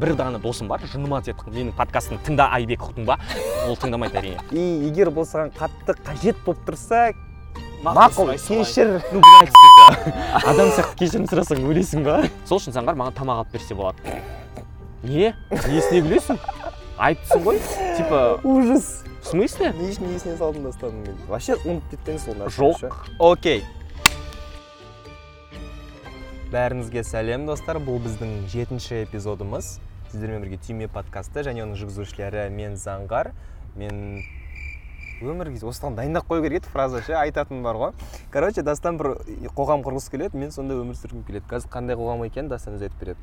бір ғана досым бар жыныма тиеді менің подкастымды тыңда айбек ұқтың ба? Ол тыңдамайды әрине. И егер бұл саған қатты қажет болып тұрса мақұл кешір. ну сука адам сияқты кешірім сұрасаң өлесің ба? Сол үшін заңғар маған тамақ алып берсе болады. Не? Несіне күлесің? Айыптысың ғой. Типа ужас. в смысле? Не үшін есіне салдың дастан вообще ұмытып кеткен сол нәрсені жоқ. окей. Бәріңізге сәлем достар. Бұл біздің жетінші эпизодымыз. Сіздермен бірге түйме подкасты және оның жүргізушілері мен заңғар. Мен өмірге осыған дайындап қою керек еді фраза ше айтатын бар ғой. Короче дастан бір қоғам құрғысы келеді мен сонда өмір сүргім келеді. Қазір қандай қоғам екенін дастан өзі айтып береді.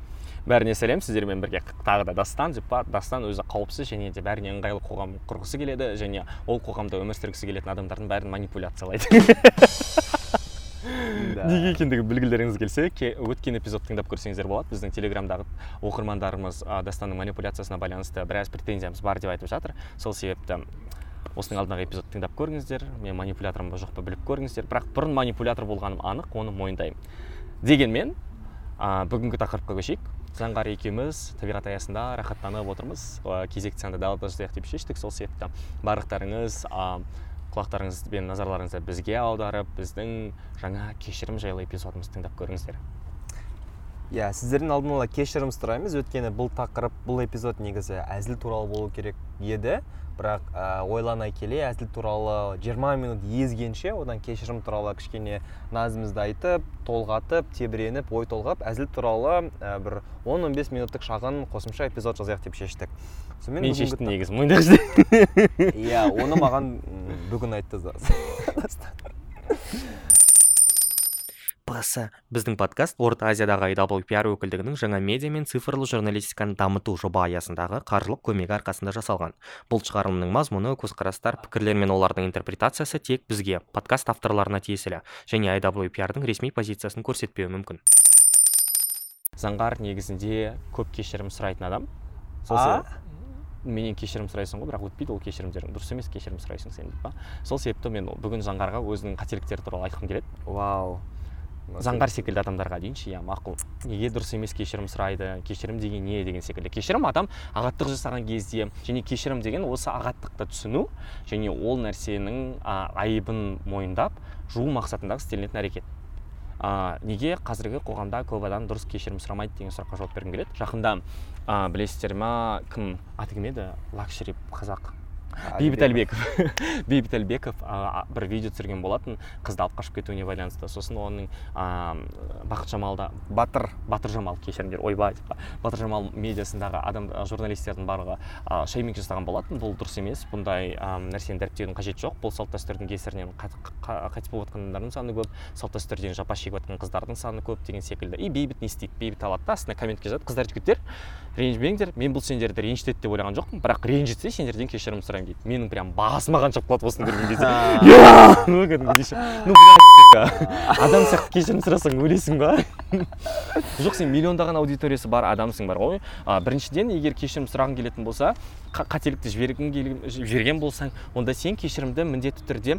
Бәріне сәлем сіздермен бірге тағы да дастан дастан өзі қауіпсіз және де бәріне ыңғайлы қоғам құрғысы келеді және ол қоғамда өмір сүргісі келетін адамдардың бәрін манипуляциялайды. неге екендігі білгілеріңіз келсе ке- өткен эпизодты тыңдап көрсеңіздер болады. Біздің телеграмдағы оқырмандарымыз дастанның манипуляциясына байланысты біраз претензиямыз бар деп айтып жатыр. Сол себепті осының алдындағы эпизодты тыңдап көріңіздер. Мен манипулятормын ба жоқ па біліп көріңіздер. Бірақ бұрын манипулятор болғаным анық оны мойындаймын. Дегенмен а, бүгінгі тақырыпқа көшейік. Заңғар екеуміз табиғат аясында рахаттанып отырмыз. Кезекті санды далада жазайық деп шештік. Сол себепті барлықтарыңыз құлақтарыңыз бен назарларыңызды бізге аударып біздің жаңа кешірім жайлы эпизодымызды тыңдап көріңіздер. Иә сіздерден алдын ала кешірім сұраймыз. Өйткені бұл тақырып бұл эпизод негізі әзіл туралы болу керек еді. Бірақ ә, ойлана келе әзіл туралы 20 минут езгенше одан кешірім туралы кішкене назымызды айтып толғатып тебіреніп ой толғап әзіл туралы ә, бір 10-15 минуттық шағын қосымша эпизод жазайық деп шештік. Сонымен мен шештім негізі мойындаңыздар иә оны маған бүгін айтты ПС біздің подкаст орта азиядағы IWPR өкілдігінің жаңа медиа мен цифрлы журналистиканы дамыту жоба аясындағы қаржылық көмегі арқасында жасалған. Бұл шығарылымның мазмұны көзқарастар пікірлер мен олардың интерпретациясы тек бізге подкаст авторларына тиесілі және IWPR-дың ресми позициясын көрсетпеуі мүмкін. Заңғар негізінде көп кешірім сұрайтын адам. Сол менен кешірім сұрайсың ғой бірақ өтпейді ол кешірімдерің. Дұрыс емес кешірім сұрайсың сен деп па? Сол себепті мен бүгін заңғарға өзінің қателіктері туралы айтқым келеді. Вау. Заңғар секілді адамдарға дейінші иә мақұл. Неге дұрыс емес кешірім сұрайды кешірім деген не деген секілді. Кешірім адам ағаттық жасаған кезде және кешірім деген осы ағаттықты түсіну және ол нәрсенің а, айыбын мойындап жуу мақсатындағы істелінетін әрекет. А, неге қазіргі қоғамда көп адам дұрыс кешірім сұрамайды деген сұраққа жауап бергім келеді. Жақында а, білесіздер ма кім? Аты кім еді? Лакшери қазақ. Бейбіт әлбеков бейбіт әлбеков бір видео түсірген болатын. Қызды алып қашып кетуіне байланысты. Сосын оның а, бақыт жамалда батыр. Батыр жамал кешіріңдер ойбай батыр жамал медиасындағы адам журналистердің барлығы а, шейминг жасаған болатын. Бұл дұрыс емес. Бұндай нәрсені дәріптеудің қажеті жоқ. Бұл салт дәстүрдің кесірінен қайтыс болып жатқандардың саны көп. Салт дәстүрден жапа шегіп жатқан қыздардың саны көп деген секілді. И бейбіт не істейді. Бейбіт алады да. Астына комментке жазады. Қыздар жігіттер ренжімеңдер. Мен бұл сендерді ренжітеді деп ойлаған жоқпын. Бірақ ренжітсе сендерден кешірім сұраймын дейді. Менің прям басыма қаншап қалады осыны көрген кезде. Кәдімгідей ше. ну адам сияқты кешірім сұрасаң өлесің ба? Жоқ сен миллиондаған аудиториясы бар адамсың бар ғой. А, біріншіден егер кешірім сұрағың келетін болса қа- қателікті жіберген болсаң онда сен кешірімді міндетті түрде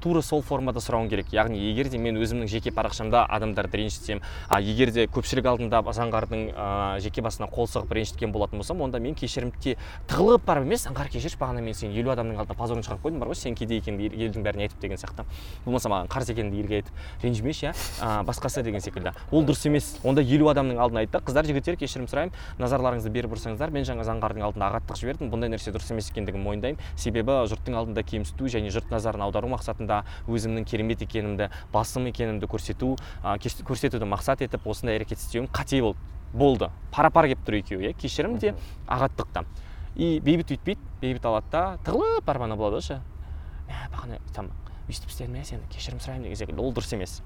тура сол формада сұрауың керек. Яғни егер де мен өзімнің жеке парақшамда адамдарды ренжітсем а егер де көпшілік алдында заңғардың а, жеке басына қол соғып ренжіткен болатын болсам онда мен кешірімге тығылып барып емес заңғар кешірші бағана мен сені елу адамның алдына позорыңды шығарып қойдым бар ғой сен кедей екеніңді ел- елдің бәріне айтып деген сияқты. Болмаса маған қарыз екеніңді елге айтып ренжімеші иә а, басқасы деген секілді. Ол дұрыс емес. Онда елу адамның алдына айт та қыздар жігіттер кешірім сұраймын. Назарларыңызды бері бұрсаңыздар мен жаңа заңғардың алдында ағаттық жібердім. Бұндай нәрсе дұрыс емес екендігін мойындаймын. Себебі жұрттың алдында кемсіту және жұрт назарын аудару мақсатында өзімнің керемет екенімді басым екенімді көрсету кеш- көрсетуді мақсат етіп осындай әрекет істеуім қате болды болды. Пара пар келіп тұр екеуі иә. Кешірім де ағаттық та. И бейбіт өйтпейді бейбіт алады да тығылып барып ана болады ғой ше. Мә бағана там өйстіп істедім иә сені кешірім сұраймын деген секілді ол дұрыс емес.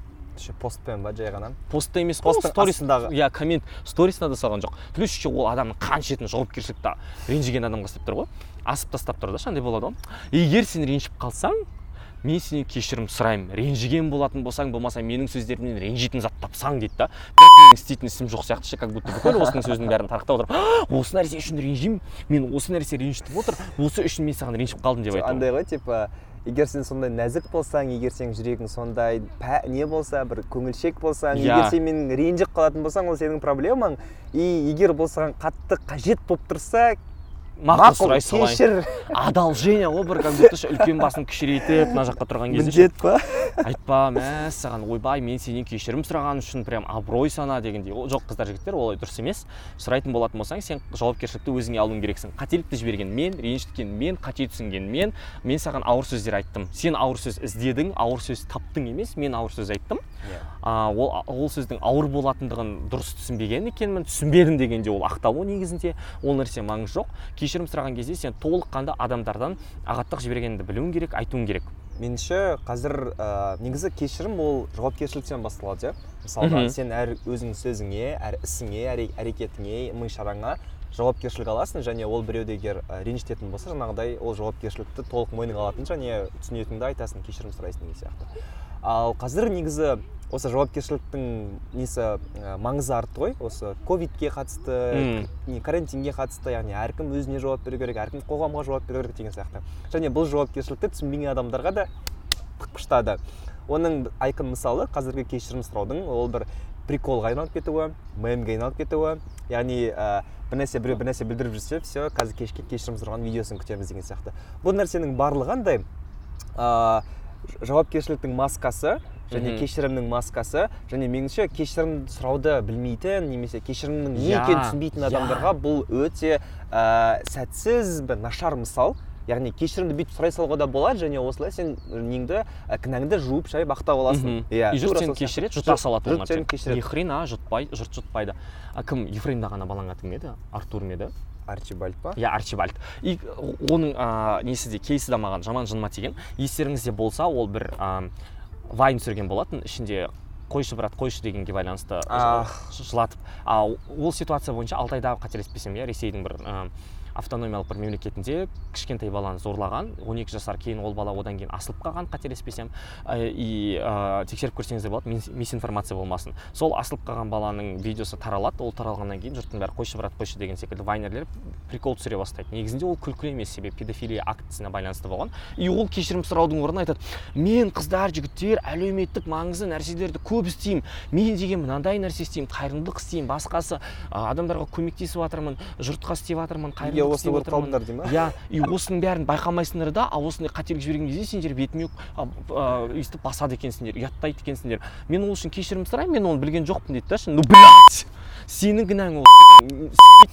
Ше постпен ба жай ғана? Постта емес қой Посттың сторис астындағы. иә коммент. Сторисына да салған жоқ. Плюс еще ол адамның қанша етін жауапкершілікті ренжіген адамға істеп тұр ғой. Асып тастап тұр да андай болады ғой. Егер сен ренжіп қалсаң мен сенен кешірім сұраймын. Ренжіген болатын болсаң болмаса менің сөздерімнен ренжитін зат тапсаң дейді да. Менің істейтін ісім жоқ сияқты ше как будто бүкіл осының сөзінің бәрін тарқатып отырып. Осы нәрсе үшін ренжимін? Мен осы нәрсе ренжітіп отыр. Осы үшін мен саған ренжіп қалдым деп айтамын андай ғой типа егер сен сондай нәзік болсаң егер сенің жүрегің сондай пә, не болса бір көңілшек болсаң Иә. егер сен менің ренжіп қалатын болсаң ол сенің проблемаң. И егер бұл саған қатты қажет болып тұрса мақұл сұрай салайын кешір. Одолжение ғой бір как будто үлкен басын кішірейтіп мына жаққа тұрған кезде міндет па? Айтпа мәссаған ойбай мен сенен кешірім сұраған үшін прям абырой сана дегендей. Жоқ қыздар жігіттер олай дұрыс емес. Сұрайтын болатын болсаң сен жауапкершілікті өзіңе алуың керексің. Қателікті жіберген мен ренжіткен мен қате түсінген мен мен саған ауыр сөздер айттым. Сен ауыр сөз іздедің ауыр сөз таптың емес мен ауыр сөз айттым. А, ол, ол сөздің ауыр болатындығын дұрыс түсінбеген екенмін. Түсінбедім дегенде ол ақталу негізінде. Ол нәрсе маңызы жоқ. Кешірім сұраған кезде сен толыққанды адамдардан ағаттық жібергеніңді білуің керек айтуың керек. Меніңше қазір ә, негізі кешірім ол жауапкершіліктен басталады иә. Мысалға Мгм. сен әр өзіңнің сөзіңе әр ісіңе әр әрекетіңе ми шараңа жауапкершілік аласың және ол біреуді егер ә, ренжітетін болса жаңағыдай ол жауапкершілікті толық мойныңа алатын және түсінетініңді айтасың кешірім сұрайсың деген сияқты. Ал қазір негізі осы жауапкершіліктің несі ә, маңызы артты ғой. Осы ковидке қатысты не карантинге қатысты яғни әркім өзіне жауап беру керек әркім қоғамға жауап беру керек деген сияқты. Және бұл жауапкершілікті түсінбеген адамдарға да тықпыштады оның айқын мысалы қазіргі кешірім сұраудың ол бір приколға айналып кетуі мемге айналып кетуі. Яғни ә, бір нәрсе біреу бір нәрсе білдіріп жүрсе все қазір кешке кешірім сұраған видеосын күтеміз деген сияқты. Бұл нәрсенің барлығы қандай ә, жауапкершіліктің маскасы және кешірімнің маскасы және меніңше кешірім сұрауды білмейтін немесе кешірімнің не екенін түсінбейтін адамдарға бұл өте ә, сәтсіз бір нашар мысал. Яғни кешірімді бүйтіп сұрай салуға да болады және осылай сен неңді кінәңді жуып шайып ақтап аласың. Иә, и жұрт сені кешіреді жұта салады жұрт сені кешіреді. Ни хрена жұтпай жұрт жұтпайды. А кім ефремді ғана балаң аты кім еді? Артур ма еді? Арчибальд па иә арчибальд и оның ә, несі де кейсі де маған жаман жыныма тиген естеріңізде болса ол бір ә, вайн түсірген болатын ішінде қойшы брат қойшы дегенге байланысты жылатып а ол ситуация бойынша алтайда қателеспесем иә ресейдің бір ә, автономиялық бір мемлекетінде кішкентай баланы зорлаған 12 жасар кейін ол бала одан кейін асылып қалған қателеспесем и ә, тексеріп көрсеңіздер болады мис- мисинформация болмасын. Сол асылып қалған баланың видеосы таралады ол таралғаннан кейін жұрттың бәрі қойшы брат қойшы деген секілді вайнерлер прикол түсіре бастайды. Негізінде ол күлкі емес себебі педофилия актісіне байланысты болған. И ол кешірім сұраудың орнына айтады мен қыздар жігіттер әлеуметтік маңызды нәрселерді көп істеймін. Мен деген мынандай нәрсе істеймін қайырымдылық істеймін. Басқасы адамдарға көмектесіп жатырмын жұртқа істеп жатырмын неге қайырымдылық осыны істеп көріп жатырмын қалдыңдар дей ма? Иә и осының бәрін байқамайсыңдар да а осындай қателік жіберген кезде сендер бетіме өйстіп басады екенсіңдер ұяттайды екенсіңдер. Мен ол үшін кешірім сұраймын мен оны білген жоқпын дейді да ну блядь! Сенің кінәң ол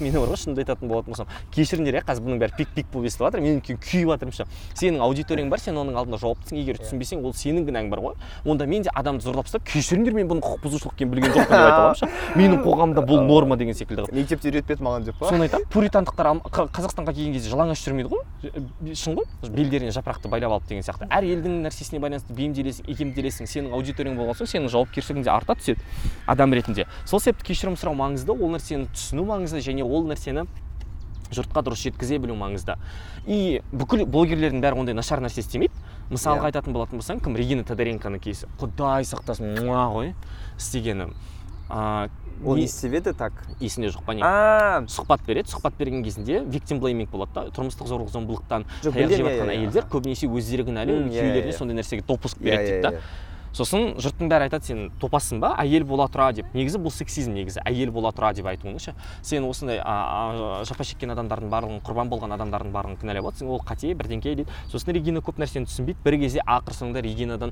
мені бар ғой шынымды айтатын болатын болсам. Кешіріңдер иә қазір бұның бәрі пик пик болып естіліп жатыр мен күйіп жатырмын ше сенің аудиторияң бар сен оның алдында жауаптысың егер Иә. түсінбесең ол сенің кінәң бар ғой. Онда мен де адамды зорлап тастап кешіріңдер мен бұның құқық бұзушылық екенін білген жоқпын деп айта аламын ше менің қоғамда бұл норма деген секілді мектепте үйретпеді маған деп па? Соны айтамын. Пуритандықтар қазақстанға келген кезде жалаңаш жүрмейді ғой. Шын ғой. Белдеріне жапырақты байлап алып деген сияқты. Әр елдің нәрсесіне байланысты бейімделесің икемделесің. Сенің аудиторияң болған соң сенің жауапкершілігің де арта түседі адам ретінде. Сол себепті кешірім сұрау маңызды ол нәрсені түсіну маңызды және ол нәрсені жұртқа дұрыс жеткізе білу маңызды. И бүкіл блогерлердің бәрі ондай нашар нәрсе істемейді. Мысалға Иә. айтатын болатын болсаң кім? Регина тодоренконың кейсі құдай сақтасын. Муа ғой. Істегені. Ол не- еді так есінде жоқ па не а сұхбат береді сұхбат берген кезінде victim blaming болады да тұрмыстық зорлық зомбылықтан таяқ жеп білемін, жатқан иә, иә, әйелдер аха. көбінесе өздері кінәлі иә, күйеулеріне иә. сондай нәрсеге допуск Иә, береді дейді иә, да иә. Сосын жұрттың бәрі айтады сен топассың ба? Әйел бола тұра деп. Негізі бұл сексизм негізі. Әйел бола тұра деп айтуың ше сен осындай жапа шеккен адамдардың барлығын құрбан болған адамдардың барлығын кінәлап отырсың ол қате бірдеңке дейді. Сосын регина көп нәрсені түсінбейді. Бір кезде ақыр соңында регинадан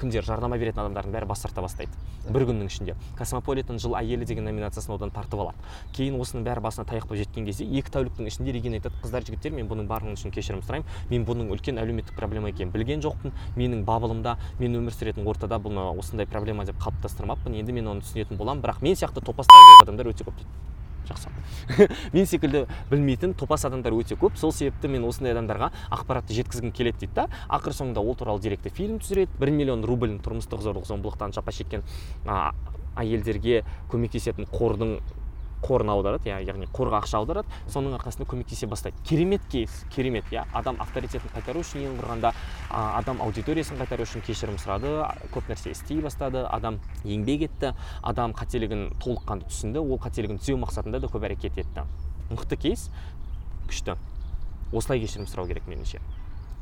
кімдер жарнама беретін адамдардың бәрі бас тарта бастайды. Бір күннің ішінде. Космополитен жыл әйелі деген номинациясын одан тартып алады. Кейін осының бәрі басына таяқ болып жеткен кезде екі тәуліктің ішінде регина айтады қыздар жігіттер мен бұның барлығы үшін кешірім сұраймын. Мен бұның үлкен әлеуметтік проблема екенін білген жоқпын. Менің бабылымда мен өмір сүретін ортада бұны осындай проблема деп қалыптастырмаппын. Енді мен оны түсінетін боламын. Бірақ мен сияқты топас адамдар өте көп. Дейді жақсы. Мен секілді білмейтін топас адамдар өте көп. Сол себепті мен осындай адамдарға ақпаратты жеткізгім келеді дейді да. Ақыр соңында ол туралы деректі фильм түсіреді. Бір миллион рубльін тұрмыстық зорлық зомбылықтан жапа шеккен а, әйелдерге көмектесетін қордың қорына аударады яғни қорға ақша аударады соның арқасында көмектесе бастайды. Керемет кейс керемет иә адам авторитетін қайтару үшін ең құрғанда адам аудиториясын қайтару үшін кешірім сұрады көп нәрсе істей бастады адам еңбек етті адам қателігін толыққанды түсінді ол қателігін түзеу мақсатында да көп әрекет етті. Мықты кейс күшті. Осылай кешірім сұрау керек меніңше.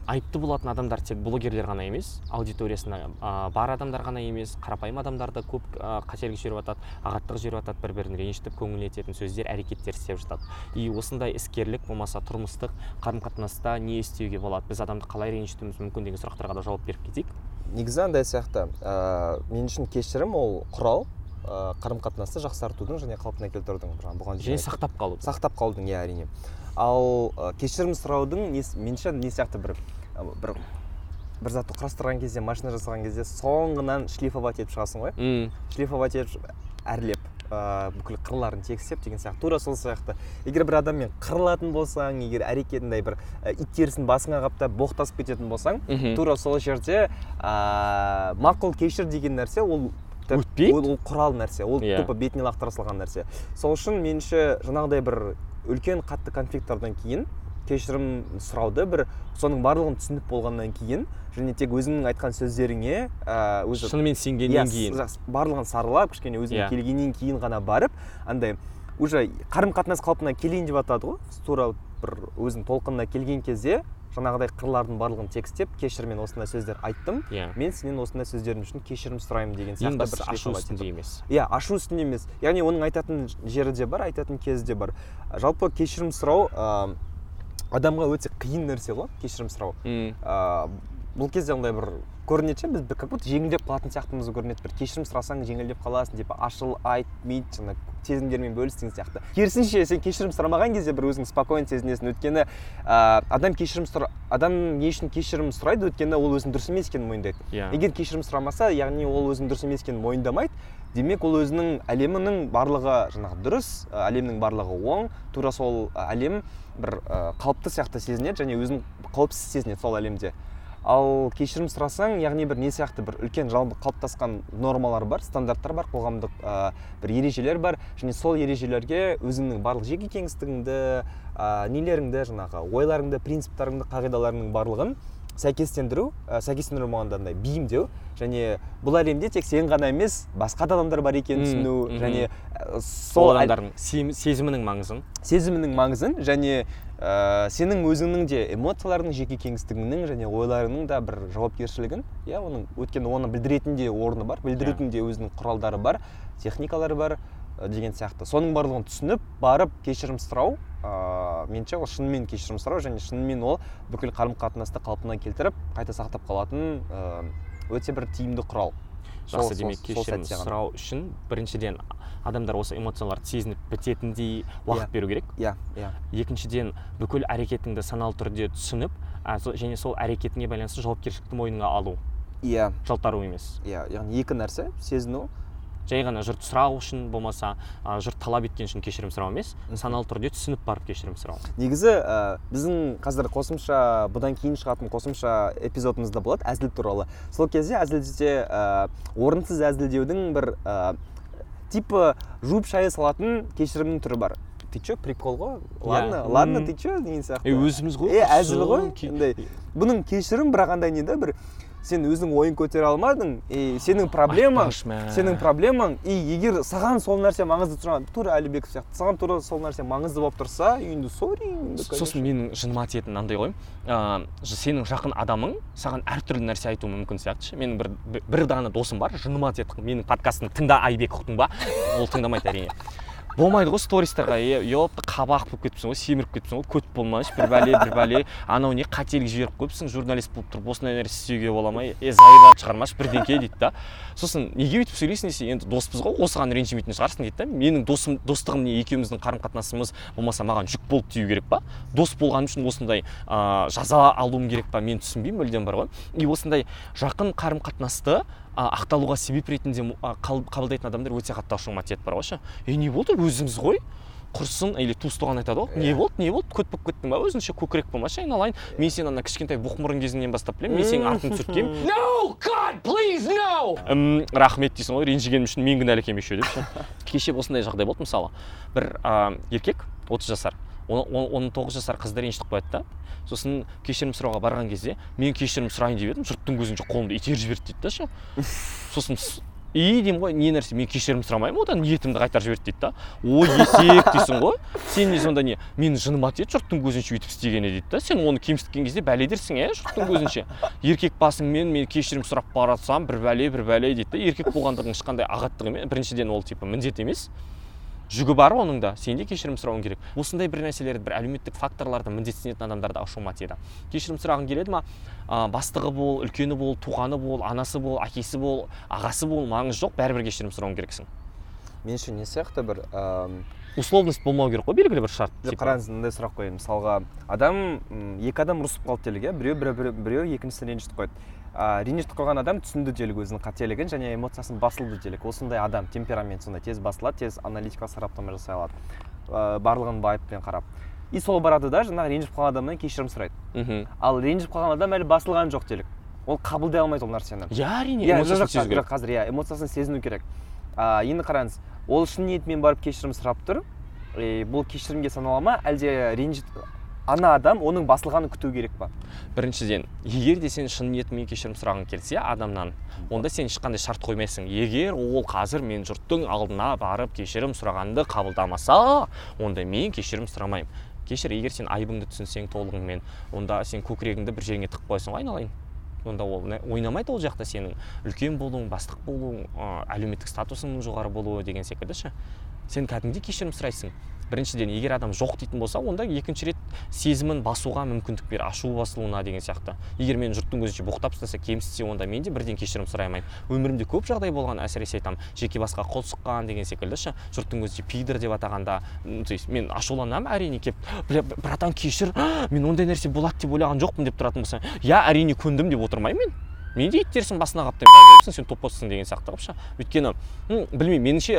Айыпты болатын адамдар тек блогерлер ғана емес аудиториясына а, бар адамдар ғана емес қарапайым адамдар да көп а, қателік жіберіп жатады ағаттық жіберіп жатады бір бірін ренжітіп көңіліне тиетін сөздер әрекеттер істеп жатады. И осындай іскерлік болмаса тұрмыстық қарым қатынаста не істеуге болады? Біз адамды қалай ренжітуіміз мүмкін деген сұрақтарға да жауап беріп кетейік. Негізі андай сияқты ә, мен үшін кешірім ол құрал ә, қарым қатынасты жақсартудың және қалпына келтірудің жаңағы бұған және сақтап қалу сақтап қалудың иә әрине. Ал ә, кешірім сұраудың несі меніңше не сияқты бір ә, бір бір затты құрастырған кезде машина жасаған кезде соңынан шлифовать етіп шығасың ғой М, шлифовать етіп әрлеп ә, бүкіл қырларын текстеп деген сияқты тура сол сияқты егер бір адаммен қырылатын болсаң егер әрекетінде бір ә, ит терісін басыңа қаптап боқтасып кететін болсаң мхм. тура сол жерде ә, мақұл кешір деген нәрсе ол Өтпейді? ол, ол құрал нәрсе ол Иә. тупо бетіне лақтыра салған нәрсе сол үшін меніңше жаңағыдай бір үлкен қатты конфликттардан кейін кешірім сұрауды бір соның барлығын түсініп болғаннан кейін және тек өзіңнің айтқан сөздеріңе ә, өзі шынымен сенгеннен Иә, кейін барлығын саралап кішкене өзіңе Иә. келгеннен кейін ғана барып андай уже қарым қатынас қалпына келейін деп жатады ғой тура бір өзің толқынына келген кезде жаңағыдай қырлардың барлығын текстеп кешір мен осындай сөздер айттым. Иә. Мен сенен осындай сөздерің үшін кешірім сұраймын деген сияқты бір ашу үстінде емес. Иә ашу үстінде емес. Яғни оның айтатын жері де бар айтатын кезі де бар. Жалпы кешірім сұрау ә, адамға өте қиын нәрсе ғой кешірім сұрау. М, ә, бұл кезде андай бір көрінеді ше біз как будто жеңілдеп қалатын сияқтымыз көрінеді бір кешірім сұрасаң жеңілдеп қаласың типа ашыл айт бүйт жаңағы сезімдермен бөліс деген сияқты. Керісінше сен кешірім сұрамаған кезде бір өзің спокойно сезінесің. Өйткені ә, адам кешірім сұра адам не үшін кешірім сұрайды өйткені ол өзінің дұрыс емес екенін мойындайды. Иә. Егер кешірім сұрамаса яғни ол өзінің дұрыс емес екенін мойындамайды демек ол өзінің әлемінің барлығы жаңағы дұрыс әлемнің барлығы оң. Тура сол әлем бір қалыпты сияқты сезінеді және өзін қауіпсіз сезінеді сол әлемде. Ал кешірім сұрасаң яғни бір не сияқты бір үлкен жалпы қалыптасқан нормалар бар стандарттар бар қоғамдық ә, бір ережелер бар. Және сол ережелерге өзіңнің барлық жеке кеңістігіңді ә, нелеріңді жаңағы ойларыңды принциптарыңды қағидаларыңның барлығын сәйкестендіру ә, сәйкестендіру болғанда андай бейімдеу және бұл әлемде тек сен ғана емес басқа да адамдар бар екенін түсіну және ә, сол адамдардың сезімінің маңызын. сезімінің маңызын және ә, сенің өзіңнің де эмоцияларыңның жеке кеңістігіңнің және ойларыңның да бір жауапкершілігін иә оның өйткені оны білдіретін де орны бар білдірудің де өзінің құралдары бар техникалары бар деген сияқты. Соның барлығын түсініп барып кешірім сұрау ә, меніңше ол шынымен кешірім сұрау және шынымен ол бүкіл қарым қатынасты қалпына келтіріп қайта сақтап қалатын ә, өте бір тиімді құрал. Жақсы демек кешірім сұрау үшін біріншіден адамдар осы эмоцияларды сезініп бітетіндей уақыт Иә. беру керек. Иә иә. Екіншіден бүкіл әрекетіңді саналы түрде түсініп со- және сол әрекетіңе байланысты жауапкершілікті мойныңа алу. Иә. Жалтару емес. Иә яғни екі нәрсе сезіну жай ғана жұрт сұрау үшін болмаса жұрт талап еткен үшін кешірім сұрау емес саналы түрде түсініп барып кешірім сұрау. Негізі ә, біздің қазір қосымша бұдан кейін шығатын қосымша эпизодымызда болады әзіл туралы. Сол кезде әзілде ә, орынсыз әзілдеудің бір ә, типі жуып шайы салатын кешірімнің түрі бар. Ты чё прикол ғой? Ладно Иә. ладно М. ты чё деген сияқты. Өзіміз ғой е әзіл ғой. Бұның кешірім бірақ андай не да бір сен өзің ойын көтере алмадың и сенің проблемаң сенің проблемаң и егер саған сол нәрсе маңызды тұрған тура әлібеков сияқты саған тура сол нәрсе маңызды болып тұрса енді сори сосын менің жыныма тиетін андай ғой. Ә, сенің жақын адамың саған әртүрлі нәрсе айтуы мүмкін сияқты ше менің бір бір- бір дана досым бар жыныма тиеді менің подкастымды тыңда айбек ұқтың ба ол тыңдамайды әрине. Болмайды ғой стористарға. Е епты қабақ болып кетіпсің ғой семіріп кетіпсің ғой көт болмашы бір бәле бір бәле. Анау не қателік жіберіп қойыпсың журналист болып тұрып осындай нәрсе істеуге бола ма? Е заебал шығармашы бірдеңке дейді да. Сосын неге бүйтіп сөйлейсің десе енді доспыз ғой осыған ренжімейтін шығарсың дейді да. Менің досым достығым не екеуміздің қарым қатынасымыз болмаса маған жүк болды деу керек па? Дос болғаным үшін осындай ә, жаза алуым керек па? Мен түсінбеймін мүлдем бар ғой. И осындай жақын қарым қатынасты ақталуға себеп ретінде қабылдайтын адамдар өте қатты ашуыма тиеді бар ғой ше. Е не болды өзіміз ғой? Құрсын или туыс туған айтады ғой. Не Иә. болды не болды көт болып кеттің ба? Өзінше көкірек болмашы айналайын. Мен сені ана кішкентай боқмұрын кезіңнен бастап білемін. Мен сенің артыңды сүрткенмін. No god please no! Рахмет дейсің ғой ренжігенім үшін мен кінәлі екенмін еще деп ше. кеше осындай жағдай болды мысалы. Бір ә, еркек 30 жасар. Он- тоғыз жасар қызды ренжітіп қояды да. Сосын кешірім сұрауға барған кезде мен кешірім сұрайын деп едім жұрттың көзінше қолымды итеріп жіберді дейді да ше. Сосын и деймін ғой не нәрсе мен кешірім сұрамаймын одан ниетімді қайтарып жіберді дейді да. Ой есек дейсің ғой. Сен не сонда не менің жыныма тиеді жұрттың көзінше өйтіп істегені дейді да. Сен оны кемсіткен кезде бәле дерсің иә жұрттың көзінше. Еркек басыңмен мен кешірім сұрап баратсам бір бәле бір бәле дейді да. Еркек болғандығың ешқандай ағаттық емес біріншіден ол типа міндет емес. Жүгі бар оның да. Сен де кешірім сұрауың керек. Осындай бір нәрселерді бір әлеуметтік факторларды міндеттенетін адамдарды ашуыма тиеді кешірім сұрағың келеді ма? Ә, бастығы бол үлкені бол туғаны бол анасы бол әкесі бол ағасы бол маңызы жоқ. Бәрібір кешірім сұрауың керексің. Меніңше не сияқты бір ыыы условность болмау керек қой белгілі бір шарт қараңыз мындай сұрақ қояйын. Мысалға адам екі адам ұрысып қалды делік иә? Біреу, біреу екіншісін ренжітіп қойды а, ренжітіп қойған адам түсінді делік өзінің қателігін және эмоциясын басылды делік. Осындай адам темперамент сондай тез басылады тез аналитикалық сараптама жасай алады. Ә, барлығын байыппен қарап. И сол барады да жаңағы ренжіп қалған адамнан кешірім сұрайды. Мхм. Ал ренжіп қалған адам әлі басылған жоқ делік. Ол қабылдай алмайды ол нәрсені. Иә әрине иә қазір иә эмоциясын сезіну керек. А, енді қараңыз ол шын ниетімен барып кешірім сұрап тұр и бұл кешірімге санала ма әлде ренжит ана адам оның басылғанын күту керек па? Біріншіден егер де сен шын ниетіңмен кешірім сұрағың келсе адамнан онда сен ешқандай шарт қоймайсың. Егер ол қазір мен жұрттың алдына барып кешірім сұрағанды қабылдамаса онда мен кешірім сұрамаймын. Кешір егер сен айыбыңды түсінсең толығымен онда сен көкірегіңді бір жеріңе тығып қоясың ғой айналайын. Онда ол ойнамайды ол жақта сенің. Үлкен болуың бастық болуың ә, әлеуметтік статусыңның жоғары болуы деген секілді ше. Сен кәдімгідей кешірім сұрайсың. Біріншіден егер адам жоқ дейтін болса онда екінші рет сезімін басуға мүмкіндік бер ашу басылуына деген сияқты. Егер мені жұрттың көзінше боқтап тастаса кемсітсе онда мен де бірден кешірім сұрай алмаймын өмірімде көп жағдай болған әсіресе айтамын жеке басқа қол сұққан деген секілді ше жұрттың көзінше пидор деп атағанда то есть мен ашуланамын әрине келіп братан кешір мен ондай нәрсе болады деп ойлаған жоқпын деп тұратын болса иә әрине көндім деп отырмаймын мен. Мен де иттерсің басына қаптаймын. Сен топоссың деген сияқты қылып ше өйткені білмеймін меніңше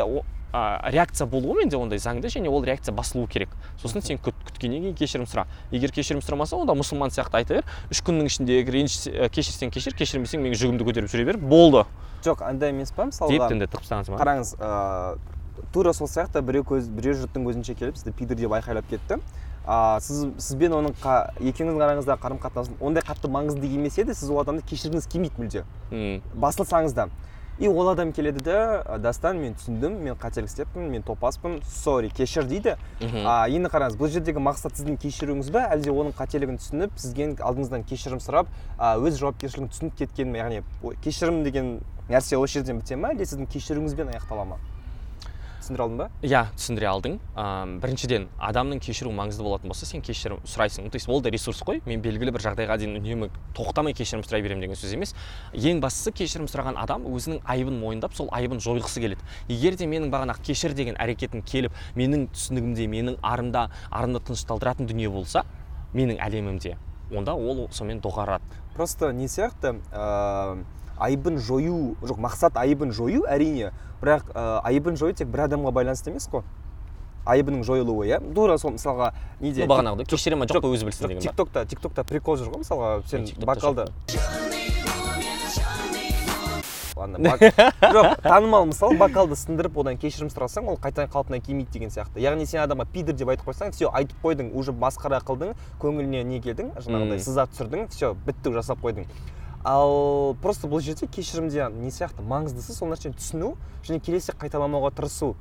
а, реакция болуы менде ондай заңды және ол реакция басылуы керек. Сосын сен күт, күткеннен кейін кешірім сұра. Егер кешірім сұрамаса онда мұсылман сияқты айта бер. Үш күннің ішінде ренжіс- ә, кешірсең кешір кешірмесең менің жүгімді көтеріп жүре бер. Болды. Жоқ андай емес па деп мысалға? Дінді тығып тастаңыз ба қараңыз ыыы тура сол сияқты біреу көз біреу жұрттың көзінше келіп сізді пидор деп айқайлап кетті. А сіз сізбен оның қа, екеуіңіздің араңыздағы қарым қатынас ондай қатты маңызды емес еді сіз ол адамды кешіргіңіз келмейді мүлде. Басылсаңыз да. И ол адам келеді да дастан мен түсіндім мен қателік істеппін мен топаспын сорри кешір дейді. Мхм. а енді қараңыз бұл жердегі мақсат сіздің кешіруіңіз ба әлде оның қателігін түсініп сізден алдыңыздан кешірім сұрап а, өз жауапкершілігін түсініп кеткен ме яғни кешірім деген нәрсе осы жерден біте ма әлде сіздің кешіруіңізбен аяқтала ма? Түсіндіре алдым ба? Иә түсіндіре алдың. Ам, біріншіден адамның кешіру маңызды болатын болса сен кешірім сұрайсың. То есть ол да ресурс қой. Мен белгілі бір жағдайға дейін үнемі тоқтамай кешірім сұрай беремін деген сөз емес. Ең бастысы кешірім сұраған адам өзінің айыбын мойындап сол айыбын жойғысы келеді. Егер де менің бағанағы кешір деген әрекетім келіп менің түсінігімде менің арымда арымды тынышталдыратын дүние болса менің әлемімде онда ол сонымен доғарады. Просто не сияқты ыыы айыбын жою жоқ мақсат айыбын жою әрине бірақ ә, айыбын жою тек бір адамға байланысты емес қой. Айыбының жойылуы иә? Тура сол мысалға неде ну бағанағыдай кешіре ма жоқ па өзі білсін деген ба тиктокта тиктокта прикол жүр ғой мысалға сен бокалды жоқ. Танымал мысалы бокалды сындырып одан кешірім сұрасаң ол қайтадан қалпына келмейді деген сияқты. Яғни сен адамға пидор деп айтып қойсаң все айтып қойдың уже масқара қылдың көңіліне не келдің жаңағыдай сызат түсірдің все бітті жасап қойдың. Ал просто бұл жерде кешірімде не сияқты маңыздысы сол нәрсені түсіну және келесі қайталамауға тырысу.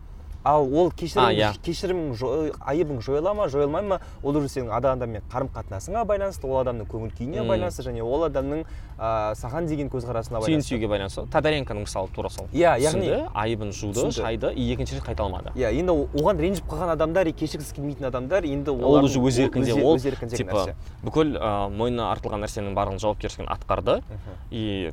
Ал ол кешірім А, иә. кешірімің жо- айыбың жойыла ма жойылмай ма? Ол уже сенің ада- адаммен қарым қатынасыңа байланысты ол адамның көңіл күйіне байланысты және ол адамның ә, саған деген көзқарасына байланысты. сүюге байланысты. Тодоренконың мысалы тура сол иә яғни түсінді айыбын жуды шайды и екінші рет қайталамады иә енді о- оған ренжіп қалған адамдар и кешіргісі келмейтін адамдар енді ол уже өз еркінде ол типа бүкіл ә, мойнына артылған нәрсенің барлығын жауапкершілігін атқарды. И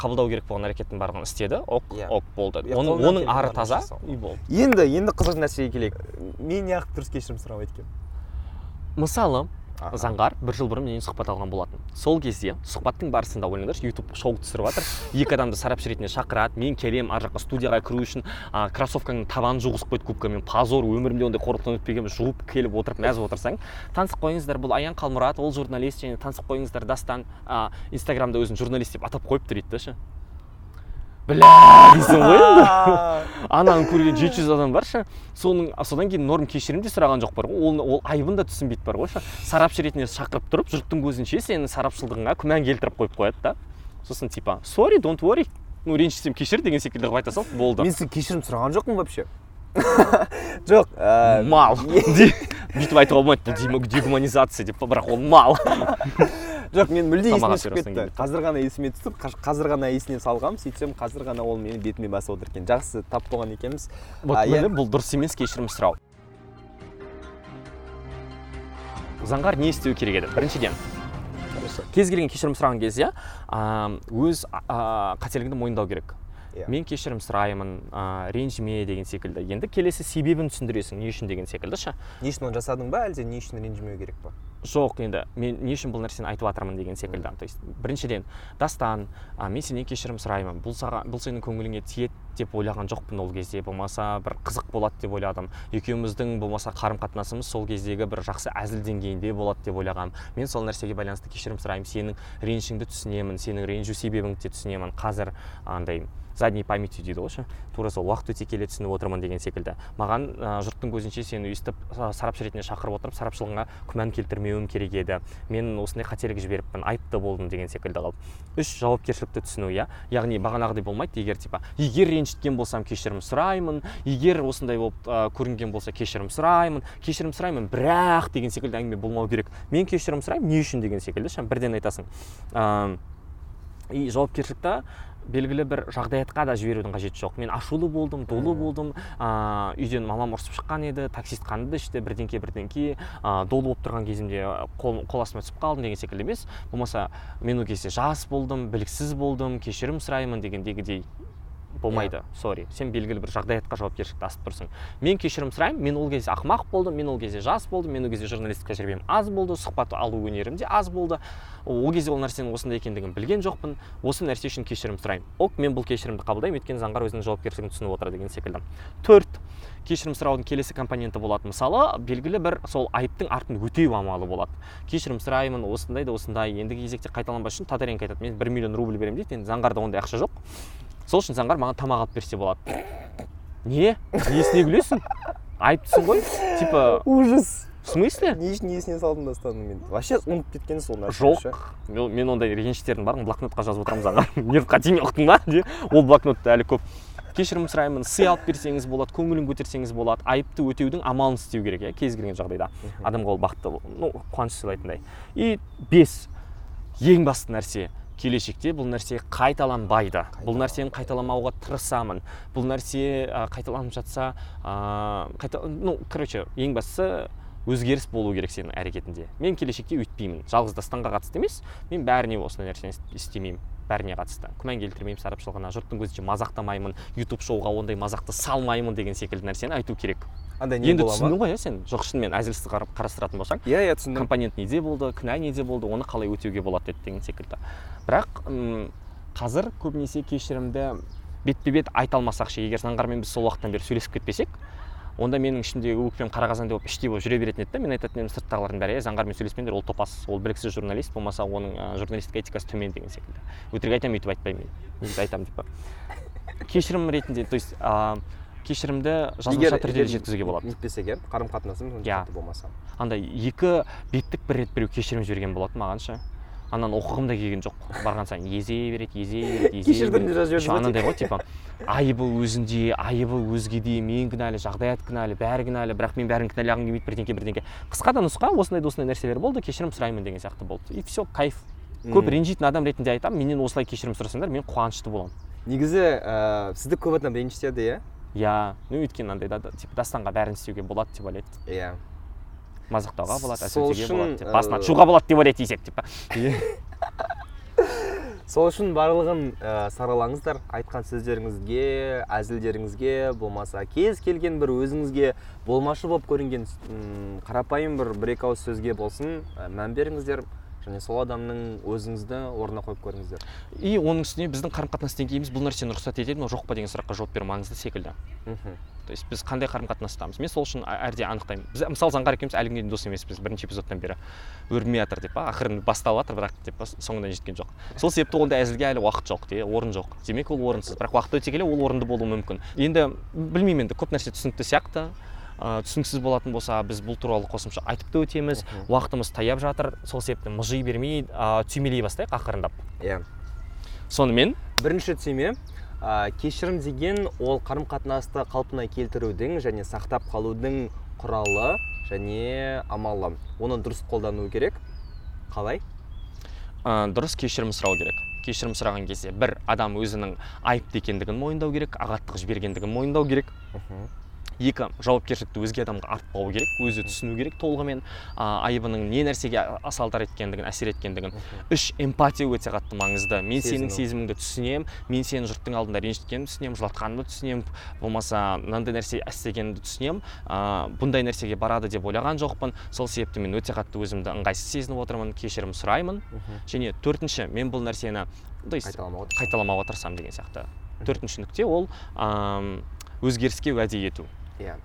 қабылдау керек болған әрекеттің барлығын істеді. Ок Иә. ок болды. Иә, оның оның ары таза и болды. Енді енді қызық нәрсеге келейік. Мен неғып дұрыс кешірім сұрамайды екенмін мысалы Аха. заңғар бір жыл бұрын менен сұхбат алған болатын. Сол кезде сұхбаттың барысында ойлаңдаршы ютуб шоу түсіріп жатыр екі адамды сарапшы ретінде шақырады. Мен келемін ар жаққа студияға кіру үшін а, кроссовкаңның табанын жуғызып қойды губкамен позор өмірімде ондай қорлықтан өтпегенмін жуып келіп отырып мәз отырсаң танысып қойыңыздар бұл аян қалмұрат ол журналист және танысып қойыңыздар дастан а, инстаграмда өзін журналист деп атап қойыпты дейді да ше. Бля! Дейсің ғой енді? Ананы көрген жеті жүз адам бар ше? Соның содан кейін норм кешірім де сұраған жоқ бар ғой. Ол, ол айыбын да түсінбейді бар ғой ше? Сарапшы ретінде шақырып тұрып жұрттың көзінше сенің сарапшылдығыңа күмән келтіріп қойып қояды да? Сосын типа сори донт worry ну ренжісем кешір деген секілді қылып айта сал болды. Мен сізден кешірім сұраған жоқпын вообще. Жоқ мал. Бүйтіп айтуға болмайды дегуманизация деп бірақ ол мал. Жоқ мен мүлде есіме түсіп кетті. қазір ғана есіме түсіп қазір ғана есіне салғам сөйтсем қазір ғана ол менің бетіме басып отыр екен. Жақсы тап болған екенбіз. Вот иә. міне бұл дұрыс емес кешірім сұрау. Заңғар не істеу керек еді? Біріншіден кез келген кешірім сұраған кезде өз қателігіңді мойындау керек. Иә. мен кешірім сұраймын ә, ренжіме деген секілді. Енді келесі себебін түсіндіресің не үшін деген секілді ше? Не үшін оны жасадың ба әлде не үшін ренжімеу керек па? Жоқ енді мен не үшін бұл нәрсені айтып жатырмын деген секілді. То есть біріншіден дастан а, мен сенен кешірім сұраймын. Бұл саған бұл сенің көңіліңе тиеді деп ойлаған жоқпын ол кезде. Болмаса бір қызық болады деп ойладым. Екеуміздің болмаса қарым қатынасымыз сол кездегі бір жақсы әзіл деңгейінде болады деп ойлағанмын мен сол нәрсеге байланысты кешірім сұраймын. Сенің ренішіңді түсінемін сенің ренжу себебіңді де түсінемін. Қазір андай задней памятью дейді ғой ше? Тура сол уақыт өте келе түсініп отырмын деген секілді. Маған ә, жұрттың көзінше сені өйстіп сарапшы ретінде шақырып отырып сарапшылығыңа күмән келтірмеуім керек еді. Мен осындай қателік жіберіппін айыпты болдым деген секілді қылып. Үш жауапкершілікті түсіну иә? Яғни бағанағыдай болмайды егер типа егер ренжіткен болсам кешірім сұраймын. егер осындай болып ә, көрінген болса кешірім сұраймын. Кешірім сұраймын бірақ деген секілді әңгіме болмау керек. Мен кешірім сұраймын не үшін деген секілді. Ше бірден айтасың. Ам, и жауапкершілікті белгілі бір жағдаятқа да жіберудің қажеті жоқ. Мен ашулы болдым долы болдым. Ыыы үйден мамам ұрсып шыққан еді таксист қанды ішті бірдеңке бірдеңке. Ыыы долы болып тұрған кезімде қол, қол астыма түсіп қалдым деген секілді емес. Болмаса мен ол кезде жас болдым біліксіз болдым кешірім сұраймын дегендегідей. Болмайды. Сори сен белгілі бір жағдаятқа жауапкершілікті асып тұрсың. Мен кешірім сұраймын мен ол кезде ақымақ болдым мен ол кезде жас болдым мен ол кезде журналистік тәжірибем аз болды сұхбат алу өнерім де аз болды. Ол кезде ол нәрсенің осындай екендігін білген жоқпын. Осы нәрсе үшін кешірім сұраймын. Ок мен бұл кешірімді қабылдаймын өйткені заңғар өзінің жауапкершілігін түсініп отыр деген секілді. Төрт кешірім сұраудың келесі компоненті болады. Мысалы белгілі бір сол айыптың артын өтеу амалы болады. Кешірім сұраймын осындай да осындай. Ендігі кезекте қайталанбас үшін тодоренко айтады. Мен бір миллион рубль беремін дейді. Енді заңғарда ондай ақша жоқ. Сол үшін заңғар маған тамақ алып берсе болады. Не? Несіне күлесің? Айыптысың ғой. Типа ужас. в смысле? Не үшін есіне салдың дастанның мен. Вообще ұмытып кеткен сол нәрсе жоқ. мен мен ондай реніштердің барлығын блокнотқа жазып отырамын заңғар. Нервқа тимей ұқтың ба ол блокнотта әлі көп. Кешірім сұраймын. Сый алып берсеңіз болады көңілін көтерсеңіз болады. Айыпты өтеудің амалын істеу керек иә кез келген жағдайда. Адамға ол бақытты ну қуаныш сыйлайтындай. И бес ең басты нәрсе. Келешекте бұл нәрсе қайталанбайды. Бұл нәрсені қайталамауға тырысамын. Бұл нәрсе ә, қайталанып жатса ә, қайта, ну короче ең бастысы өзгеріс болу керек сенің әрекетінде. Мен келешекте өйтпеймін. Жалғыз дастанға қатысты емес мен бәріне осындай нәрсені іс- істемеймін. Бәріне қатысты. Күмән келтірмеймін сарапшылығына жұрттың көзінше мазақтамаймын ютуб шоуға ондай мазақты салмаймын деген секілді нәрсені айту керек. Андай не енді түсіндің ғой иә сен жоқ шынымен әзілсіз қарап қарастыратын болсаң. Иә иә түсіндім. Компонент неде болды күнә неде болды оны қалай өтеуге болады еді деген секілді. Бірақ м, қазір көбінесе кешірімді бетпе бет айта алмасақ ше егер заңғармен біз сол уақыттан бері сөйлесіп кетпесек онда менің ішімдегі өкпем қара қазандай болып іштей болып жүре беретін еді да мен айтатын едім сырттағылардың бәрі е заңғармен сөйлеспеңдер ол топас ол біліксіз журналист болмаса оның ә, журналистік этикасы төмен деген секілді. Өтірік айтамын өйтіп айтпаймын мен. Өйтіп айтамын деп кешірім ретінде то есть ә, кешірімді жазбаша түрде де жеткізуге болады. нетпесек иә қарым қатынасымыз онша Иә. болмаса. Андай екі беттік бір рет біреу кешірім жіберген болатын маған ше. Ананы оқығым да келген жоқ. Барған сайын езе береді езе береді езе Кешірдім деп жазып жіберді анандай ғой типа айыбы өзінде айыбы өзгеде мен кінәлі жағдаят кінәлі бәрі кінәлі бірақ мен бәрін кінәлағым келмейді бірдеңке бірдеңке. Қысқа да нұсқа осындай да осындай нәрселер болды кешірім сұраймын деген сияқты болды. И все кайф. Көп ренжитін адам ретінде айтамын менен осылай кешірім сұрасаңдар мен қуанышты боламын. Негізі ә, сізді көп адам ренжітеді иә? Иә. Ну өйткені андай да да- типа дастанға бәрін істеуге болады деп ойлайды. Иә. Мазақтауға болады Сол болады басына э, тышуға болады деп ойлайды десек типа сол үшін барлығын ә, саралаңыздар. Айтқан сөздеріңізге әзілдеріңізге болмаса кез келген бір өзіңізге болмашы болып көрінген қарапайым бір бір екі ауыз сөзге болсын ә, мән беріңіздер. Және сол адамның өзіңізді орнына қойып көріңіздер. И оның үстіне біздің қарым қатынас деңгейіміз бұл нәрсені рұқсат етеді ме жоқ па деген сұраққа жауап беру маңызды секілді. Мхм. То есть біз қандай қарым қатынастамыз мен сол үшін әрде анықтаймын. Біз мысалы заңғар екеуміз әлі күнге дейін дос емеспіз. Бірінші эпизодтан бері өрбімей жатыр деп па ақырын басталып жатыр бірақ деп па соңына жеткен жоқ. Сол себепті ондай әзілге әлі уақыт жоқ де орын жоқ. Демек ол орынсыз. Бірақ уақыт өте келе ол орынды болуы мүмкін. Енді білмеймін енді көп нәрсе түсінікті сияқты. Түсініксіз болатын болса біз бұл туралы қосымша айтып та өтеміз. Уақытымыз таяп жатыр. Сол себепті мыжи бермей ә, түймелей бастайық ақырындап. Иә. Сонымен? Бірінші түйме ә, кешірім деген ол қарым қатынасты қалпына келтірудің және сақтап қалудың құралы және амалы. Оны дұрыс қолдану керек. Қалай? Ә, дұрыс кешірім сұрау керек. Кешірім сұраған кезде бір адам өзінің айыпты екендігін мойындау керек ағаттық жібергендігін мойындау керек. Екі жауапкершілікті өзге адамға артпау керек өзі түсіну керек толығымен. Ә, айыбының не нәрсеге салдар еткендігін әсер еткендігін. Үш эмпатия өте қатты маңызды. Мен сенің Сезіну. сезіміңді түсінемін мен сені жұрттың алдында ренжіткенімді түсінемін жылатқанымды түсінемін болмаса мынандай нәрсе істегенімді түсінемін ә, бұндай нәрсеге барады деп ойлаған жоқпын. Сол себепті мен өте қатты өзімді ыңғайсыз сезініп отырмын кешірім сұраймын. Және төртінші мен бұл нәрсені то есть қайталамауға тырысамын деген сияқты. Төртінші нүкте ол өзгеріске уәде ету. Иә.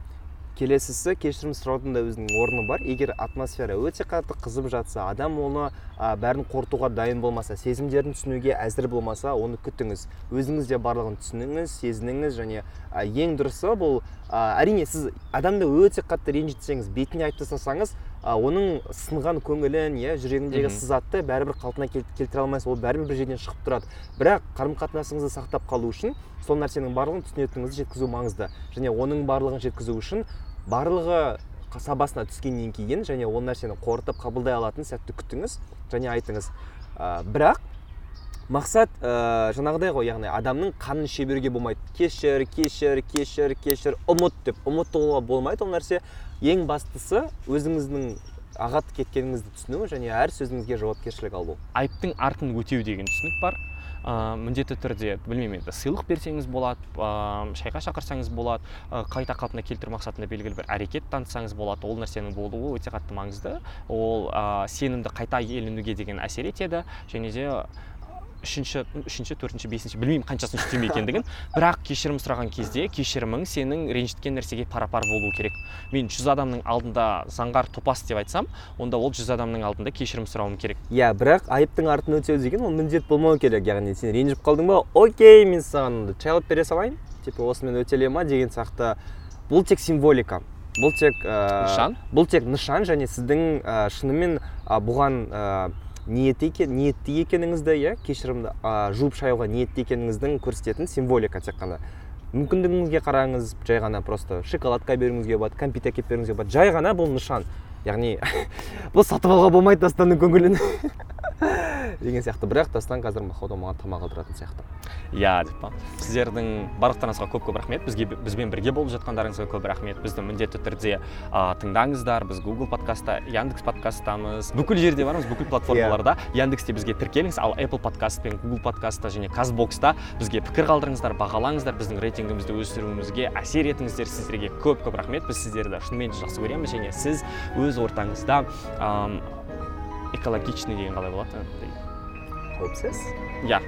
Келесісі кешірім сұраудың да өзінің орны бар. Егер атмосфера өте қатты қызып жатса адам оны а, бәрін қорытуға дайын болмаса сезімдерін түсінуге әзір болмаса оны күтіңіз өзіңіз де барлығын түсініңіз сезініңіз және а, ең дұрысы бұл а, әрине сіз адамды өте қатты ренжітсеңіз бетіне айтып тастасаңыз а, оның сынған көңілін иә жүрегіндегі сызатты бәрібір қалпына кел- келтіре алмайсыз ол бәрібір бір жерден шығып тұрады. Бірақ қарым қатынасыңызды сақтап қалу үшін сол нәрсенің барлығын түсінетініңізді жеткізу маңызды. Және оның барлығын жеткізу үшін барлығы сабасына түскеннен кейін және ол нәрсені қорытып қабылдай алатын сәтті күтіңіз және айтыңыз. Ә, бірақ мақсат ә, жаңағыдай ғой яғни адамның қанын іше беруге болмайды. Кешір кешір кешір кешір ұмыт деп. Ұмытуға болмайды ол нәрсе. Ең бастысы өзіңіздің ағат кеткеніңізді түсіну және әр сөзіңізге жауапкершілік алу. Айыптың артын өтеу деген түсінік бар. Ә, міндетті түрде білмеймін енді сыйлық берсеңіз болады ә, шайға шақырсаңыз болады ә, қайта қалпына келтіру мақсатында белгілі бір әрекет танытсаңыз болады ол нәрсенің болуы өте қатты маңызды. Ол ә, сенімді қайта иеленуге деген әсер етеді және де үшінші үшінші төртінші бесінші білмеймін қаншасыншы түйме екендігін. Бірақ кешірім сұраған кезде кешірімің сенің ренжіткен нәрсеге пара пар болуы керек. Мен жүз адамның алдында заңғар топас деп айтсам онда ол жүз адамның алдында кешірім сұрауым керек. Иә бірақ айыптың артын өтеу деген ол міндет болмау керек. Яғни сен ренжіп қалдың ба окей мен саған чай алып бере салайын. Типа осымен өтеле ма деген сияқты. Бұл тек символика. Бұл тек ә, Нышан? бұл тек нышан және сіздің ә, шынымен ә, бұған ә, ниетті екен ниетті екеніңізді иә кешірімді. Ә, жуып шаюға ниетті екеніңіздің көрсететін символика тек қана. Мүмкіндігіңізге қараңыз жай ғана просто шоколадка беруіңізге болады кәмпит әкеліп беруіңізге болады. Жай ғана бұл нышан. Яғни бұл сатып алуға болмайды дастанның көңілін. деген сияқты. Бірақ дастан қазір махоуда маған тамақ алдыратын сияқты. Иә деп па. Сіздердің барлықтарыңызға көп көп рахмет. Бізге бізбен бірге болып жатқандарыңызға көп рахмет. Бізді міндетті түрде ә, тыңдаңыздар. Біз google подкастта яндекс подкасттамыз бүкіл жерде бармыз бүкіл платформаларда. Яндексте бізге тіркеліңіз ал apple подкаст пен google подкастта және казбокста бізге пікір қалдырыңыздар бағалаңыздар. Біздің рейтингімізді өсіруімізге әсер етіңіздер. Сіздерге көп көп рахмет. Біз сіздерді шынымен де жақсы көреміз және сіз өз ортаңызда экологичный деген қалай болады қауіпсіз иә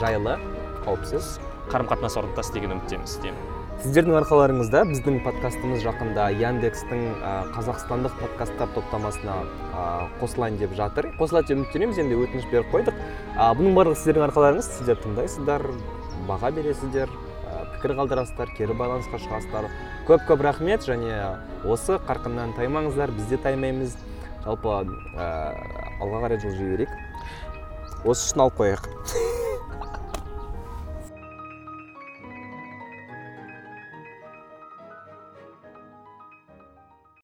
жайлы? Қауіпсіз қарым қатынас орнатасыз деген үміттеміз сізден сіздердің арқаларыңызда біздің подкастымыз жақында яндекстің ә, қазақстандық подкасттар топтамасына ә, қосылайын деп жатыр. Қосылады деп үміттенеміз енді өтініш беріп қойдық. Ә, бұның барлығы сіздердің арқаларыңыз. Сіздер тыңдайсыздар баға бересіздер ә, пікір қалдырасыздар кері байланысқа шығасыздар. Көп көп рахмет және осы қарқыннан таймаңыздар. Біз де таймаймыз. Жалпы ә, алға қарай жылжи берейік. Осы үшін алып қояйық.